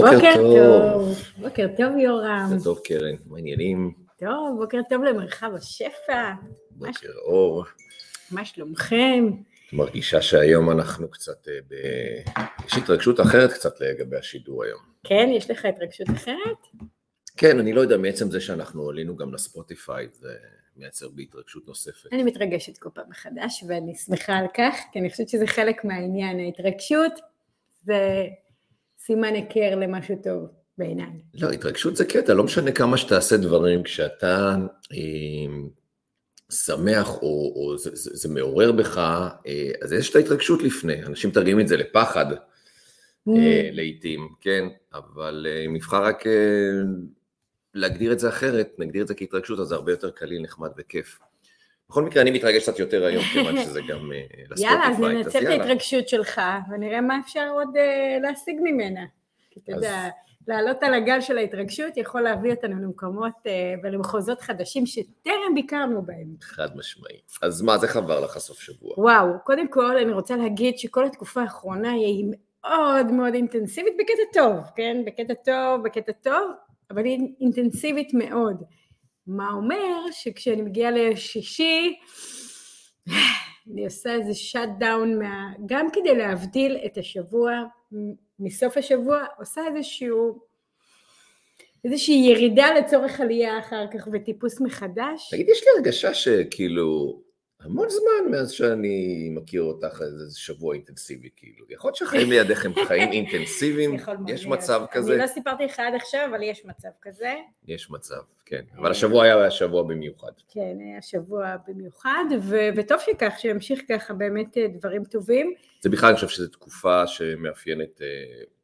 בוקר בוקר טוב. טוב, בוקר טוב יורם. בוקר טוב קרן, מה העניינים? טוב, בוקר טוב למרחב השפע, בוקר אור. מה שלומכם? מרגישה שהיום אנחנו קצת אה, ב... יש התרגשות אחרת קצת לגבי השידור היום. כן, יש לך התרגשות אחרת? כן, אני לא יודע, מעצם זה שאנחנו עלינו גם לספוטיפיי, זה מייצר בי התרגשות נוספת. אני מתרגשת כל פעם מחדש ואני שמחה על כך, כי אני חושבת שזה חלק מהעניין, ההתרגשות זה סימן היכר למשהו טוב בעיניי. לא, התרגשות זה קטע, לא משנה כמה שתעשה דברים, כשאתה אה, שמח או, או זה, זה, זה מעורר בך, אה, אז יש את ההתרגשות לפני, אנשים מתרגמים את זה לפחד. Mm. אה, לעיתים, כן, אבל אה, אם נבחר רק אה, להגדיר את זה אחרת, נגדיר את זה כהתרגשות, אז זה הרבה יותר קליל, נחמד וכיף. בכל מקרה, אני מתרגש קצת יותר היום, כיוון שזה גם אה, לספוטיפיי. יאללה, אז ננצל את. ההתרגשות שלך ונראה מה אפשר עוד אה, להשיג ממנה. כי אתה יודע, לעלות על הגל של ההתרגשות יכול להביא אותנו למקומות אה, ולמחוזות חדשים שטרם ביקרנו בהם. חד משמעי. אז מה, זה חבר לך סוף שבוע. וואו, קודם כל אני רוצה להגיד שכל התקופה האחרונה היא מאוד מאוד אינטנסיבית בקטע טוב, כן? בקטע טוב, בקטע טוב, אבל היא אינטנסיבית מאוד. מה אומר שכשאני מגיעה לשישי, אני עושה איזה שאט דאון, מה... גם כדי להבדיל את השבוע מסוף השבוע, עושה איזשהו, איזושהי ירידה לצורך עלייה אחר כך וטיפוס מחדש. תגיד, יש לי הרגשה שכאילו, המון זמן מאז שאני מכיר אותך, איזה שבוע אינטנסיבי, כאילו. יכול להיות שהחיים לידך הם חיים אינטנסיביים, יש. מצב כזה? אני לא סיפרתי לך עד עכשיו, אבל יש מצב כזה. יש מצב, כן. אבל השבוע היה שבוע במיוחד. כן, היה שבוע במיוחד, וטוב שכך, שימשיך ככה באמת אה, דברים טובים. זה בכלל, אני חושב שזו תקופה שמאפיינת אה,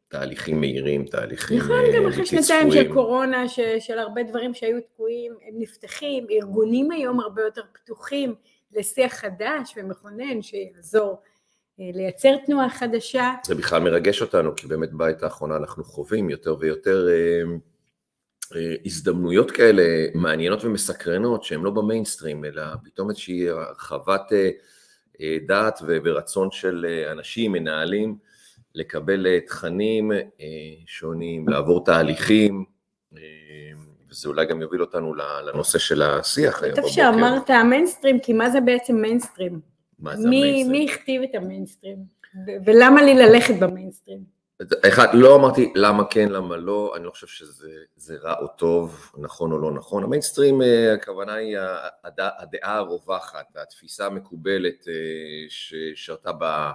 תהליכים מהירים, תהליכים נכון, אה, גם אחרי שנתיים של. קורונה, ש- של הרבה דברים שהיו תקועים, הם נפתחים, ארגונים היום הרבה יותר פתוחים לשיח חדש ומכונן שיעזור אה, לייצר תנועה חדשה. זה בכלל מרגש אותנו, כי באמת בעת האחרונה אנחנו חווים יותר ויותר אה, אה, הזדמנויות כאלה מעניינות ומסקרנות, שהן לא במיינסטרים, אלא פתאום איזושהי הרחבת דעת ורצון של אנשים, מנהלים, לקבל תכנים שונים, לעבור תהליכים, וזה אולי גם יוביל אותנו לנושא של השיח היום טוב בבוקר. שאמרת המיינסטרים, כי מה זה בעצם מיינסטרים? מה זה מי, המיינסטרים? מי הכתיב את המיינסטרים? ולמה לי ללכת במיינסטרים? אחד, לא אמרתי למה כן, למה לא, אני לא חושב שזה זה רע או טוב, נכון או לא נכון. המיינסטרים, אה, הכוונה היא הדעה, הרווחת, התפיסה המקובלת אה, ששרתה ב-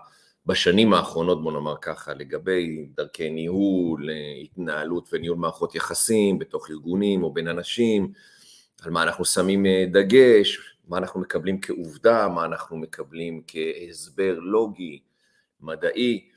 בשנים האחרונות, בוא נאמר ככה, לגבי דרכי ניהול, התנהלות וניהול מערכות יחסים בתוך ארגונים או בין אנשים, על מה אנחנו שמים אה, דגש, מה אנחנו מקבלים כעובדה, מה אנחנו מקבלים כהסבר לוגי, מדעי.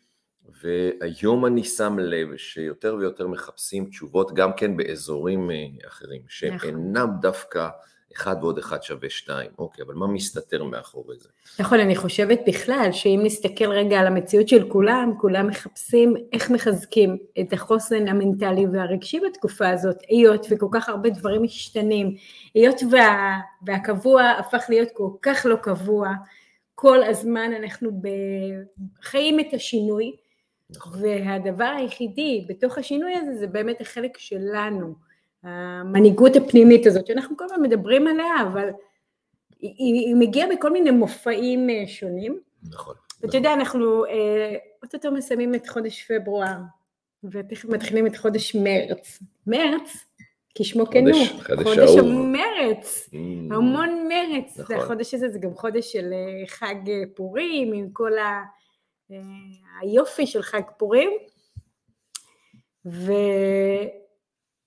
והיום אני שם לב שיותר ויותר מחפשים תשובות גם כן באזורים אה, אחרים, שהם נכון. אינם דווקא אחד ועוד אחד שווה שתיים. אוקיי, אבל מה מסתתר מאחורי זה? נכון, אני חושבת בכלל שאם נסתכל רגע על המציאות של כולם, כולם מחפשים איך מחזקים את החוסן המנטלי והרגשי בתקופה הזאת, היות וכל כך הרבה דברים משתנים, היות וה, והקבוע הפך להיות כל כך לא קבוע, כל הזמן אנחנו חיים את השינוי, נכון. והדבר היחידי בתוך השינוי הזה זה באמת החלק שלנו, המנהיגות הפנימית הזאת, שאנחנו כל הזמן מדברים עליה, אבל היא, היא מגיעה בכל מיני מופעים אה, שונים. נכון. ואתה יודע, אנחנו אה, אוטוטו מסיימים את חודש פברואר, ותכף מתחילים את חודש מרץ. מרץ, כשמו כן הוא, חודש-. המרץ, Mm, המון מרץ. נכון. החודש הזה זה גם חודש של אה, חג פורים, עם כל ה, היופי של חג פורים,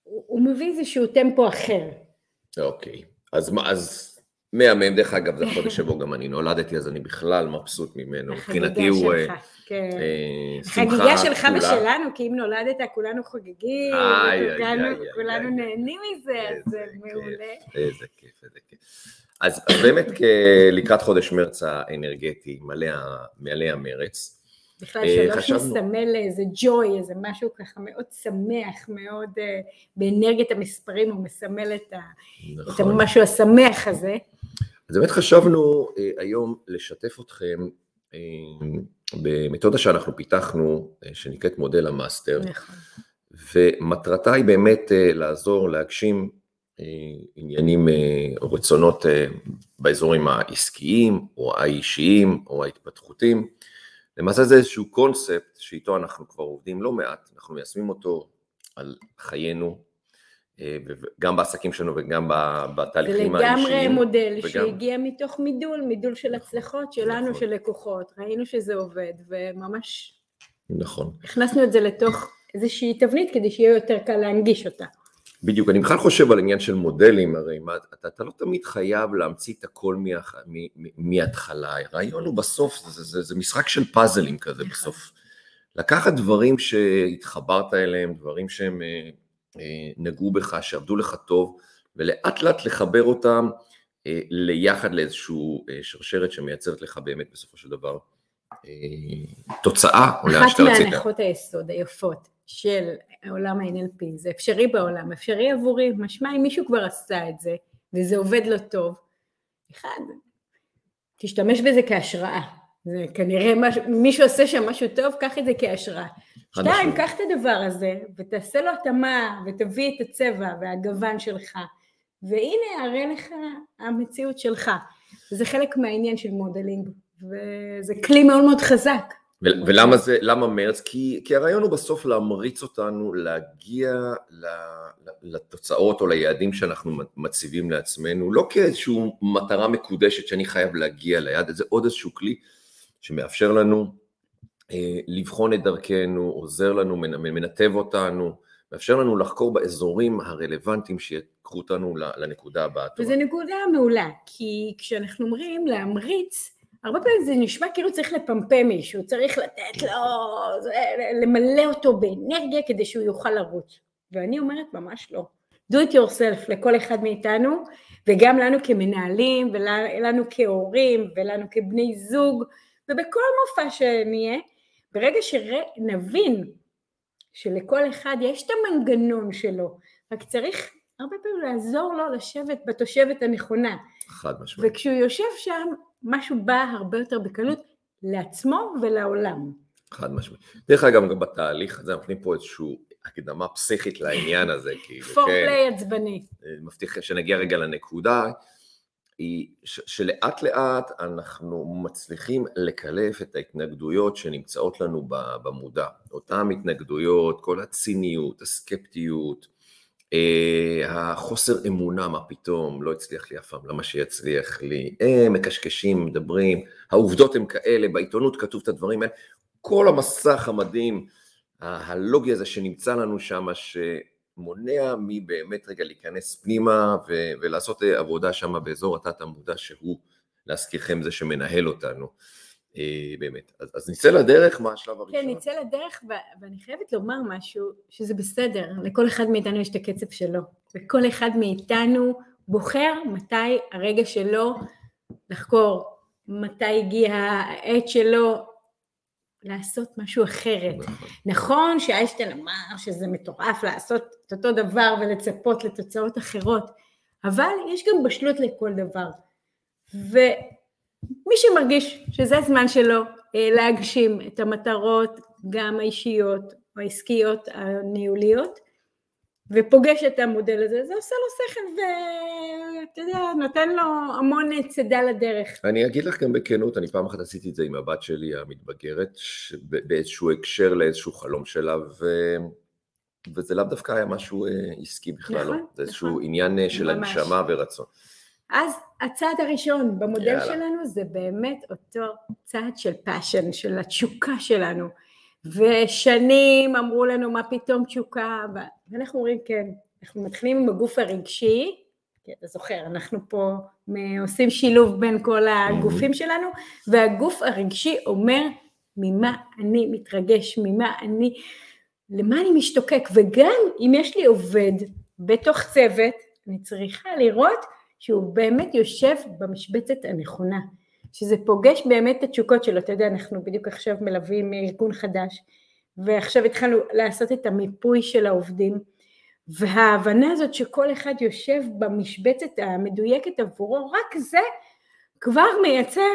והוא מביא איזשהו טמפו אחר. אוקיי, אז מה, אז מהמם, דרך אגב, זה החודש שבו גם אני נולדתי, אז אני בכלל מבסוט ממנו. מבחינתי הוא אה, שלך, כן. אה, שמחה החגיגה שלך. ושלנו, כי אם נולדת כולנו חוגגים, כולנו. נהנים מזה, אז זה. מעולה. איזה כיף, איזה כיף. אז באמת לקראת חודש מרץ האנרגטי, מלא המרץ, בכלל אה, שלוש חשבנו- מסמל איזה ג'וי, איזה משהו ככה מאוד שמח, מאוד אה, באנרגיית המספרים הוא מסמל את ה- את נכון. המשהו השמח הזה. אז באמת חשבנו אה, היום לשתף אתכם במתודה שאנחנו פיתחנו, שנקראת מודל המאסטר, נכון. ומטרתה היא באמת לעזור להגשים עניינים או רצונות באזורים העסקיים או האישיים או ההתפתחותיים. למעשה זה איזשהו קונספט שאיתו אנחנו כבר עובדים לא מעט, אנחנו מיישמים אותו על חיינו, אה, גם בעסקים שלנו וגם בתהליכים האישיים. זה לגמרי מודל וגם... שהגיע מתוך מידול, מידול של נכון, הצלחות שלנו, נכון. של לקוחות, ראינו שזה עובד, וממש... נכון. הכנסנו את זה לתוך איזושהי תבנית כדי שיהיה יותר קל להנגיש אותה. בדיוק, אני בכלל חושב על עניין של מודלים, הרי מה, אתה, אתה לא תמיד חייב להמציא את הכל מהח, מההתחלה, הרעיון הוא בסוף, זה, זה, זה משחק של פאזלים כזה. בסוף. לקחת דברים שהתחברת אליהם, דברים שהם אה, אה, נגעו בך, שעבדו לך טוב, ולאט לאט לחבר אותם אה, ליחד לאיזושהי אה, שרשרת שמייצרת לך באמת בסופו של דבר תוצאה, או לאן שאתה רצית. אחת מהנחות היסוד היפות של עולם ה-NLP, זה אפשרי בעולם, אפשרי עבורי, משמע אם מישהו כבר עשה את זה, וזה עובד לא טוב, אחד, תשתמש בזה כהשראה, זה כנראה משהו, מישהו עושה שם משהו טוב, קח את זה כהשראה. שתיים, קח את הדבר הזה ותעשה לו התאמה ותביא את הצבע והגוון שלך, והנה אראה לך המציאות שלך. זה חלק מהעניין של modeling, וזה כלי מאוד מאוד חזק. ולמה זה, למה מרץ? כי, כי הרעיון הוא בסוף להמריץ אותנו להגיע לתוצאות או ליעדים שאנחנו מציבים לעצמנו, לא כאיזושהי מטרה מקודשת שאני חייב להגיע ליעד, זה עוד איזשהו כלי שמאפשר לנו אה, לבחון את דרכנו, עוזר לנו, מנתב אותנו, מאפשר לנו לחקור באזורים הרלוונטיים שיקחו אותנו לנקודה הבאה. וזו נקודה מעולה, כי כשאנחנו אומרים להמריץ, הרבה פעמים זה נשמע כאילו צריך לפמפם מישהו, צריך לתת לו, למלא אותו באנרגיה כדי שהוא יוכל לרוץ. ואני אומרת ממש לא. do it yourself לכל אחד מאיתנו, וגם לנו כמנהלים, ולנו כהורים, ולנו כבני זוג, ובכל מופע שנהיה, ברגע שנבין שלכל אחד יש את המנגנון שלו, רק צריך הרבה פעמים לעזור לו לשבת בתושבת הנכונה. חד משמעית. וכשהוא יושב שם, משהו בא הרבה יותר בקלות לעצמו ולעולם. חד משמעית. דרך אגב, גם בתהליך הזה, אנחנו נותנים פה איזושהי הקדמה פסיכית לעניין הזה, כאילו, כן. פורפליי עצבני. אה, מבטיח שנגיע רגע לנקודה. היא שלאט לאט אנחנו מצליחים לקלף את ההתנגדויות שנמצאות לנו במודע. אותן התנגדויות, כל הציניות, הסקפטיות, החוסר אמונה, מה פתאום, לא הצליח לי אף פעם, למה שיצליח לי? הם מקשקשים, מדברים, העובדות הן כאלה, בעיתונות כתוב את הדברים האלה. כל המסך המדהים, הלוגי הזה שנמצא לנו שם, ש... מונע מבאמת רגע להיכנס פנימה ו- ולעשות אה, עבודה שם באזור התת המודע שהוא, להזכירכם, זה שמנהל אותנו. אה, באמת. אז, אז נצא לדרך, מה השלב הראשון? כן, נצא לדרך, ו- ואני חייבת לומר משהו, שזה בסדר, לכל אחד מאיתנו יש את הקצב שלו, וכל אחד מאיתנו בוחר מתי הרגע שלו לחקור, מתי הגיע העת שלו לעשות משהו אחרת. נכון, נכון שאיינשטיין אמר שזה מטורף לעשות את אותו דבר ולצפות לתוצאות אחרות, אבל יש גם בשלות לכל דבר. ומי שמרגיש שזה הזמן שלו אה, להגשים את המטרות, גם האישיות העסקיות הניהוליות, ופוגש את המודל הזה, זה עושה לו שכל ואתה יודע, נותן לו המון צידה לדרך. אני אגיד לך גם בכנות, אני פעם אחת עשיתי את זה עם הבת שלי המתבגרת, באיזשהו הקשר לאיזשהו חלום שלה, ו... וזה לאו דווקא היה משהו אה, עסקי בכלל, לא. נכון, לא. זה איזשהו נכון. עניין אה, של ממש. הנשמה ורצון. אז הצעד הראשון במודל יאללה. שלנו זה באמת אותו צעד של passion, של התשוקה שלנו. ושנים אמרו לנו מה פתאום תשוקה, ואנחנו אומרים כן, אנחנו מתחילים עם הגוף הרגשי, כי אתה זוכר, אנחנו פה עושים שילוב בין כל הגופים שלנו, והגוף הרגשי אומר ממה אני מתרגש, ממה אני, למה אני משתוקק, וגם אם יש לי עובד בתוך צוות, אני צריכה לראות שהוא באמת יושב במשבצת הנכונה. שזה פוגש באמת את התשוקות שלו, אתה יודע, אנחנו בדיוק עכשיו מלווים ארגון חדש, ועכשיו התחלנו לעשות את המיפוי של העובדים, וההבנה הזאת שכל אחד יושב במשבצת המדויקת עבורו, רק זה כבר מייצר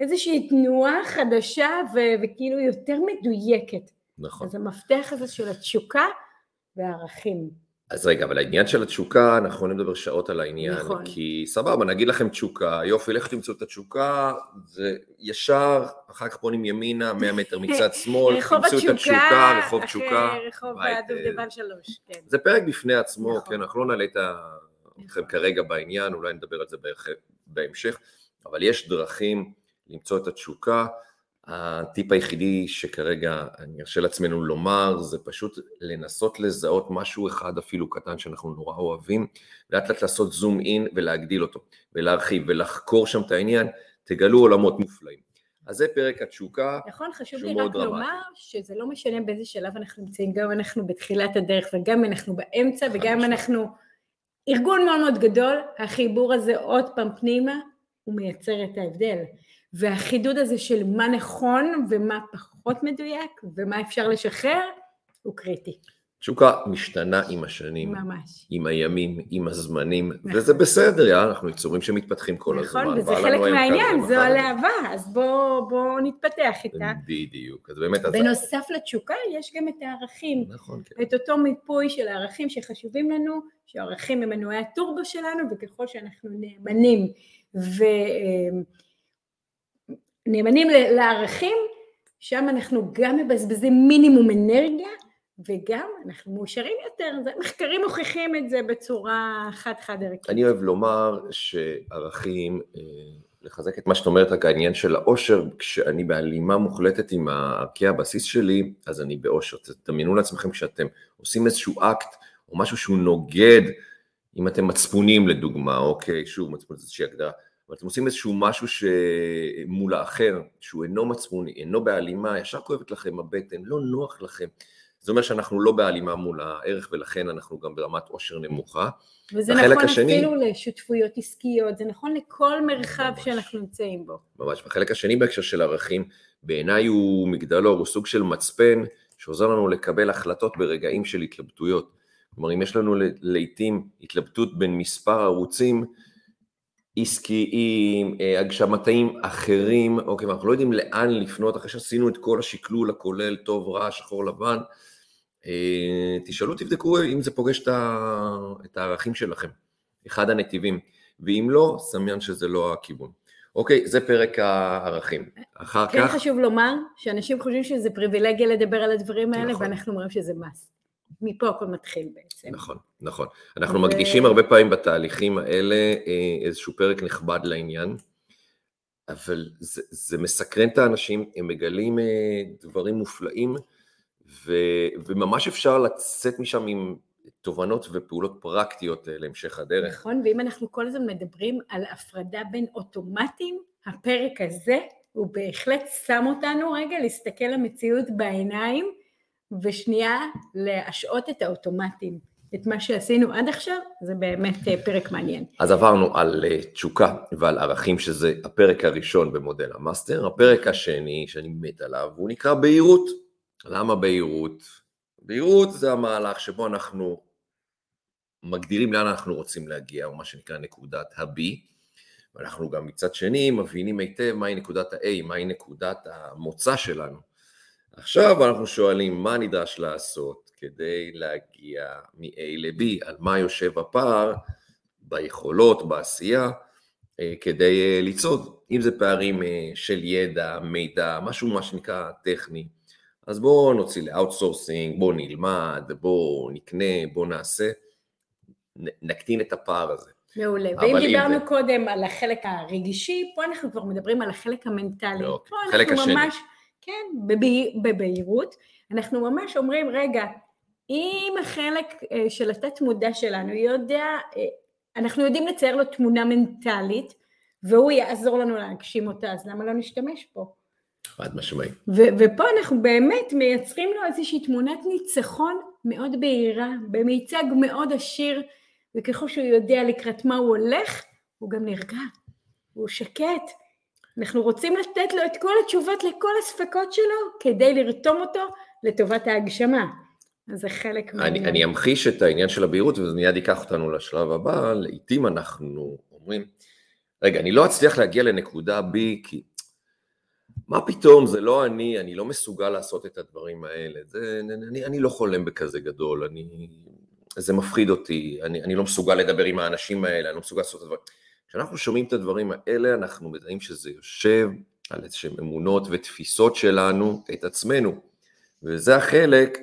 איזושהי תנועה חדשה ו- וכאילו יותר מדויקת. נכון. אז המפתח הזה של התשוקה וערכים. אז רגע, אבל העניין של התשוקה, אנחנו יכולים לדבר שעות על העניין, נכון. כי סבבה, נגיד לכם תשוקה, יופי, לכו תמצאו את התשוקה, זה ישר, אחר כך פונים ימינה, 100 מטר מצד שמאל, תמצאו את התשוקה, רחוב תשוקה. רחוב הדובדבן שלוש, כן. זה פרק בפני עצמו, נכון. כן, אנחנו לא נעלה את ה- אתכם נכון. כרגע בעניין, אולי נדבר על זה בהמשך, אבל יש דרכים למצוא את התשוקה. הטיפ היחידי שכרגע אני ארשה לעצמנו לומר, זה פשוט לנסות לזהות משהו אחד אפילו קטן שאנחנו נורא אוהבים, לאט לאט לעשות זום אין ולהגדיל אותו, ולהרחיב ולחקור שם את העניין, תגלו עולמות מופלאים. אז זה פרק התשוקה, נכון, חשוב לי רק דרמטי. לומר שזה לא משנה באיזה שלב אנחנו נמצאים, גם אנחנו בתחילת הדרך וגם אנחנו באמצע וגם משמעית. אנחנו ארגון מאוד מאוד גדול, החיבור הזה עוד פעם פנימה, הוא מייצר את ההבדל. והחידוד הזה של מה נכון ומה פחות מדויק ומה אפשר לשחרר, הוא קריטי, תשוקה משתנה עם השנים, ממש. עם הימים, עם הזמנים, נכון. וזה בסדר, יא, אנחנו יצורים שמתפתחים כל הזמן. נכון, וזה חלק היום מהעניין, זו הלהבה, אז בואו בוא נתפתח איתה. בדיוק, אז באמת, אז... בנוסף לתשוקה יש גם את הערכים. נכון, כן. את אותו מיפוי של הערכים שחשובים לנו, שהערכים הם מנועי הטורבו שלנו, וככל שאנחנו נאמנים ונאמנים לערכים, שם אנחנו גם מבזבזים מינימום אנרגיה, וגם אנחנו מאושרים יותר, מחקרים מוכיחים את זה בצורה חד-חד ערכית. אני אוהב לומר שערכים, אה, לחזק את מה שאת אומרת, רק העניין של האושר, כשאני בהלימה מוחלטת עם ערכי הבסיס שלי, אז אני באושר. תדמיינו לעצמכם כשאתם עושים איזשהו אקט, או משהו שהוא נוגד, אם אתם מצפונים לדוגמה, אוקיי, שוב, מצפון זה איזושהי הגדרה, אבל אתם עושים איזשהו משהו שמול האחר, שהוא אינו מצפוני, אינו בהלימה, ישר כואבת לכם הבטן, לא נוח לכם. זה אומר שאנחנו לא בהלימה מול הערך ולכן אנחנו גם ברמת עושר נמוכה. וזה נכון השני- אפילו לשותפויות עסקיות, זה נכון לכל מרחב ממש. שאנחנו נמצאים בו. ממש. והחלק השני בהקשר של ערכים, בעיניי הוא מגדלור, הוא סוג של מצפן שעוזר לנו לקבל החלטות ברגעים של התלבטויות. כלומר, אם יש לנו לעיתים התלבטות בין מספר ערוצים עסקיים, אה, הגשמתיים אחרים, אוקיי, ואנחנו לא יודעים לאן לפנות אחרי שעשינו את כל השקלול הכולל, טוב, רע, שחור, לבן, אה, תשאלו, תבדקו אם זה פוגש את הערכים שלכם, אחד הנתיבים, ואם לא, סמיין שזה לא הכיוון. אוקיי, זה פרק הערכים. אחר כן כך, חשוב לומר שאנשים חושבים שזה פריבילגיה לדבר על הדברים האלה, נכון. ואנחנו אומרים שזה מס. מפה הכל מתחיל בעצם. נכון, נכון. אנחנו ו- מקדישים הרבה פעמים בתהליכים האלה אה, איזשהו פרק נכבד לעניין, אבל זה, זה מסקרן את האנשים, הם מגלים אה, דברים מופלאים, ו, וממש אפשר לצאת משם עם תובנות ופעולות פרקטיות אה, להמשך הדרך. נכון, ואם אנחנו כל הזמן מדברים על הפרדה בין אוטומטים, הפרק הזה הוא בהחלט שם אותנו רגע להסתכל למציאות בעיניים, ושנייה להשעות את האוטומטים. את מה שעשינו עד עכשיו, זה באמת אה, פרק מעניין. אז עברנו על אה, תשוקה ועל ערכים, שזה הפרק הראשון במודל המאסטר. הפרק השני, שאני מת עליו, הוא נקרא בהירות. למה בהירות? בהירות זה המהלך שבו אנחנו מגדירים לאן אנחנו רוצים להגיע, או מה שנקרא נקודת ה-B, ואנחנו גם מצד שני מבינים היטב מהי נקודת ה-A, מהי נקודת המוצא שלנו. עכשיו אנחנו שואלים מה נדרש לעשות כדי להגיע מ-A ל-B, על מה יושב הפער ביכולות, בעשייה, אה, כדי אה, לצעוד. אם זה פערים אה, של ידע, מידע, משהו מה שנקרא טכני, אז בואו נוציא ל outsourcing, בואו נלמד, בואו נקנה, בואו נעשה, נקטין את הפער הזה. מעולה. ואם אם דיברנו זה- קודם על החלק הרגשי, פה אנחנו כבר מדברים על החלק המנטלי. לא, פה חלק אנחנו השני. ממש, כן, בבהירות. אנחנו ממש אומרים, רגע, אם החלק אה, של התת מודע שלנו יודע, אה, אנחנו יודעים לצייר לו תמונה מנטלית, והוא יעזור לנו להגשים אותה, אז למה לא נשתמש בו? חד משמעי. ו- ופה אנחנו באמת מייצרים לו איזושהי תמונת ניצחון מאוד בהירה, במיצג מאוד עשיר, וככל שהוא יודע לקראת מה הוא הולך, הוא גם נרגע, הוא שקט. אנחנו רוצים לתת לו את כל התשובות לכל הספקות שלו, כדי לרתום אותו לטובת ההגשמה. אז זה חלק אני, אני אמחיש את העניין של הבהירות וזה מיד ייקח אותנו לשלב הבא, לעיתים אנחנו אומרים, רגע, אני לא אצליח להגיע לנקודה B כי מה פתאום, זה לא אני, אני לא מסוגל לעשות את הדברים האלה, זה, אני, אני לא חולם בכזה גדול, אני, זה מפחיד אותי, אני, אני לא מסוגל לדבר עם האנשים האלה, אני לא מסוגל לעשות את הדברים. כשאנחנו שומעים את הדברים האלה, אנחנו מזהים שזה יושב על איזשהם אמונות ותפיסות שלנו, את עצמנו. וזה החלק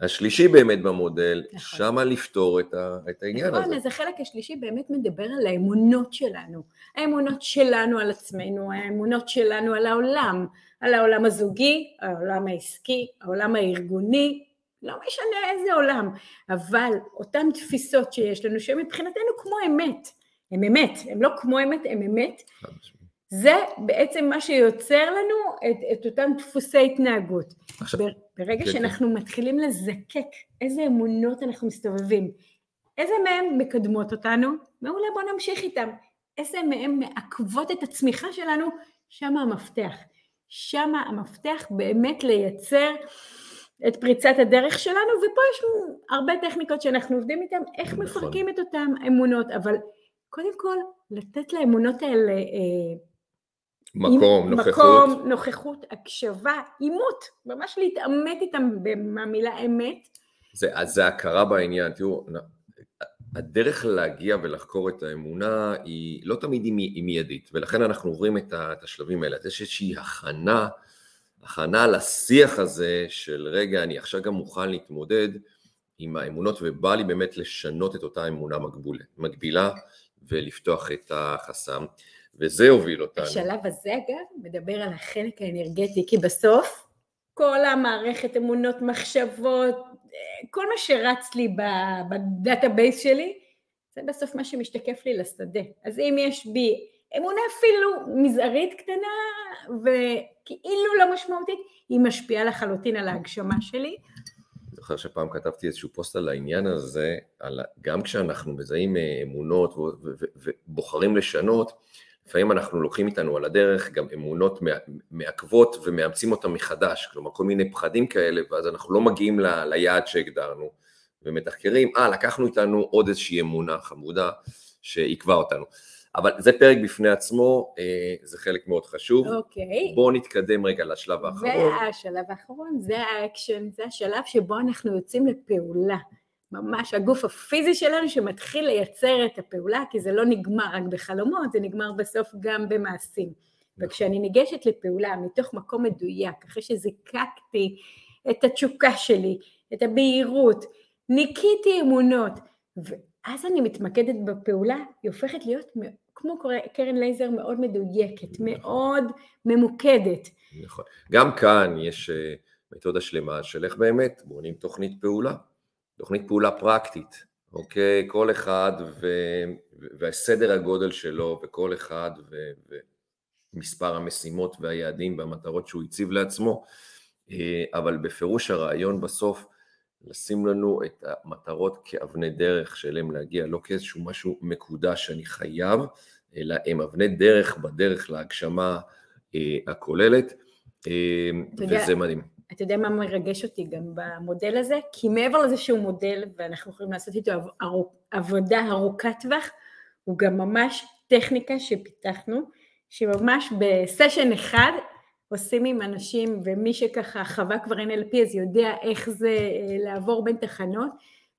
השלישי באמת במודל, נכון. שמה לפתור את, ה, את העניין נכון, הזה. נכון, אז החלק השלישי באמת מדבר על האמונות שלנו. האמונות שלנו על עצמנו, האמונות שלנו על העולם, על העולם הזוגי, העולם העסקי, העולם הארגוני, לא משנה איזה עולם, אבל אותן תפיסות שיש לנו, שהן מבחינתנו כמו אמת, הן אמת, הן לא כמו אמת, הן אמת, זה בעצם מה שיוצר לנו את, את אותם דפוסי התנהגות. עכשיו, ברגע כן, שאנחנו כן. מתחילים לזקק איזה אמונות אנחנו מסתובבים, איזה מהם מקדמות אותנו, מעולה בוא נמשיך איתם, איזה מהם מעכבות את הצמיחה שלנו, שם המפתח. שם המפתח באמת לייצר את פריצת הדרך שלנו, ופה יש הרבה טכניקות שאנחנו עובדים איתן, איך נכון. מפרקים את אותן אמונות, אבל קודם כל לתת לאמונות האלה אה, מקום, נוכחות. מקום, נוכחות, הקשבה, עימות, ממש להתעמת איתם במילה אמת. זה, אז זה הכרה בעניין, תראו, הדרך להגיע ולחקור את האמונה היא לא תמיד היא מיידית, ולכן אנחנו עוברים את השלבים האלה. יש איזושהי הכנה, הכנה לשיח הזה של רגע, אני עכשיו גם מוכן להתמודד עם האמונות, ובא לי באמת לשנות את אותה אמונה מגבילה ולפתוח את החסם. וזה הוביל אותנו. השלב הזה אגב מדבר על החלק האנרגטי, כי בסוף כל המערכת אמונות, מחשבות, כל מה שרץ לי ב database שלי, זה בסוף מה שמשתקף לי לשדה. אז אם יש בי אמונה אפילו מזערית קטנה וכאילו לא משמעותית, היא משפיעה לחלוטין על ההגשמה שלי. זוכר שפעם כתבתי איזשהו פוסט על העניין הזה, על, גם כשאנחנו מזהים אה, אמונות ובוחרים לשנות, לפעמים אנחנו לוקחים איתנו על הדרך גם אמונות מעכבות ומאמצים אותן מחדש, כלומר כל מיני פחדים כאלה, ואז אנחנו לא מגיעים ל, ליעד שהגדרנו, ומתחקרים, אה, לקחנו איתנו עוד איזושהי אמונה חמודה שעיכבה אותנו. אבל זה פרק בפני עצמו, אה, זה חלק מאוד חשוב. אוקיי. בואו נתקדם רגע לשלב האחרון. והשלב האחרון זה האקשן, זה השלב שבו אנחנו יוצאים לפעולה. ממש הגוף הפיזי שלנו שמתחיל לייצר את הפעולה, כי זה לא נגמר רק בחלומות, זה נגמר בסוף גם במעשים. נכון. וכשאני ניגשת לפעולה מתוך מקום מדויק, אחרי שזיקקתי את התשוקה שלי, את הבהירות, ניקיתי אמונות, ואז אני מתמקדת בפעולה, היא הופכת להיות כמו קרן לייזר מאוד מדויקת, נכון. מאוד ממוקדת. נכון. גם כאן יש אה, מתודה שלמה של איך באמת בונים תוכנית פעולה. תוכנית פעולה פרקטית, אוקיי? כל אחד ו... והסדר הגודל שלו וכל אחד ו... ומספר המשימות והיעדים והמטרות שהוא הציב לעצמו, אה, אבל בפירוש הרעיון בסוף לשים לנו את המטרות כאבני דרך שאליהם להגיע, לא כאיזשהו משהו מקודש שאני חייב, אלא הם אבני דרך בדרך להגשמה אה, הכוללת, אה, וזה מדהים. אתה יודע מה מרגש אותי גם במודל הזה? כי מעבר לזה שהוא מודל ואנחנו יכולים לעשות איתו עבודה ארוכת טווח, הוא גם ממש טכניקה שפיתחנו, שממש בסשן אחד עושים עם אנשים, ומי שככה חווה כבר NLP אז יודע איך זה אה, לעבור בין תחנות,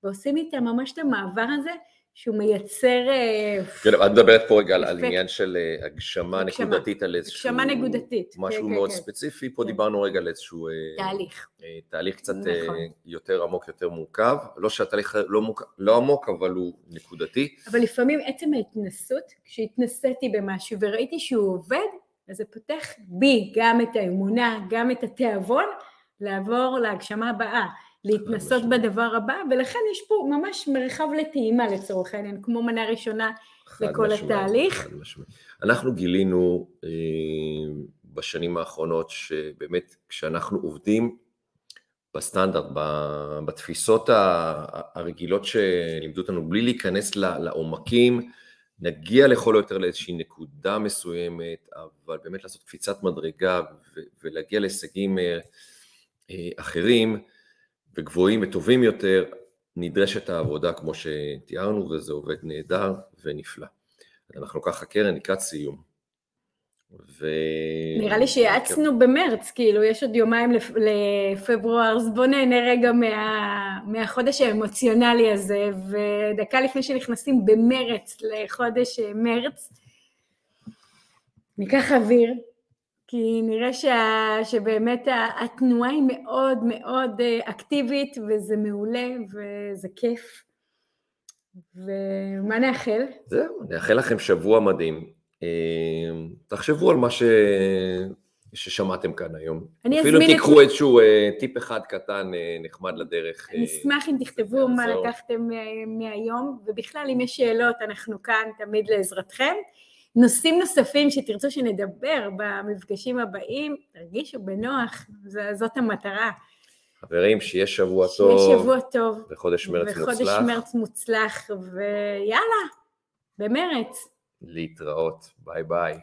ועושים איתם ממש את המעבר הזה, שהוא מייצר... אה, כן, את מדברת פה רגע על עניין של אה, הגשמה נקודתית, על איזשהו... הגשמה נקודתית. משהו כן, מאוד כן, כן. ספציפי, פה דיברנו רגע על איזשהו... תהליך. תהליך קצת נכון. יותר עמוק, יותר מורכב. לא שהתהליך לא, לא עמוק, אבל הוא נקודתי. אבל לפעמים עצם ההתנסות, כשהתנסיתי במשהו וראיתי שהוא עובד, אז זה פותח בי גם את האמונה, גם את התיאבון, לעבור להגשמה הבאה. להתנסות בדבר הבא, ולכן יש פה ממש מרחב לטעימה לצורך העניין, כמו מנה ראשונה לכל משמע, התהליך. אנחנו גילינו אה, בשנים האחרונות שבאמת כשאנחנו עובדים בסטנדרט, בתפיסות הרגילות שלימדו אותנו, בלי להיכנס לעומקים, נגיע לכל היותר לאיזושהי נקודה מסוימת, אבל באמת לעשות קפיצת מדרגה ולהגיע להישגים אה, אה, אחרים, וגבוהים וטובים יותר, נדרשת העבודה כמו שתיארנו, וזה עובד נהדר ונפלא. אנחנו ככה קרן לקראת סיום. ו... נראה לי שיעצנו במרץ, כאילו, יש עוד יומיים לפ... לפברואר, אז בואו נהנה רגע מה... מהחודש האמוציונלי הזה, ודקה לפני שנכנסים במרץ לחודש מרץ, ניקח אוויר, כי נראה שה... שבאמת התנועה היא מאוד מאוד אקטיבית, וזה מעולה, וזה כיף. ומה נאחל? זהו, נאחל לכם שבוע מדהים. אמ, תחשבו על מה ש... ששמעתם כאן היום. אפילו אם תיקחו את... איזשהו אה, טיפ אחד קטן אה, נחמד לדרך. אני אשמח אם תכתבו מה לקחתם מהיום, ובכלל אם יש שאלות אנחנו כאן תמיד לעזרתכם. נושאים נוספים שתרצו שנדבר במפגשים הבאים, תרגישו בנוח, זאת המטרה. חברים, שיהיה שבוע טוב. שיהיה שבוע טוב. וחודש מרץ וחודש מוצלח. וחודש מרץ מוצלח, ויאללה, במרץ. להתראות, ביי ביי.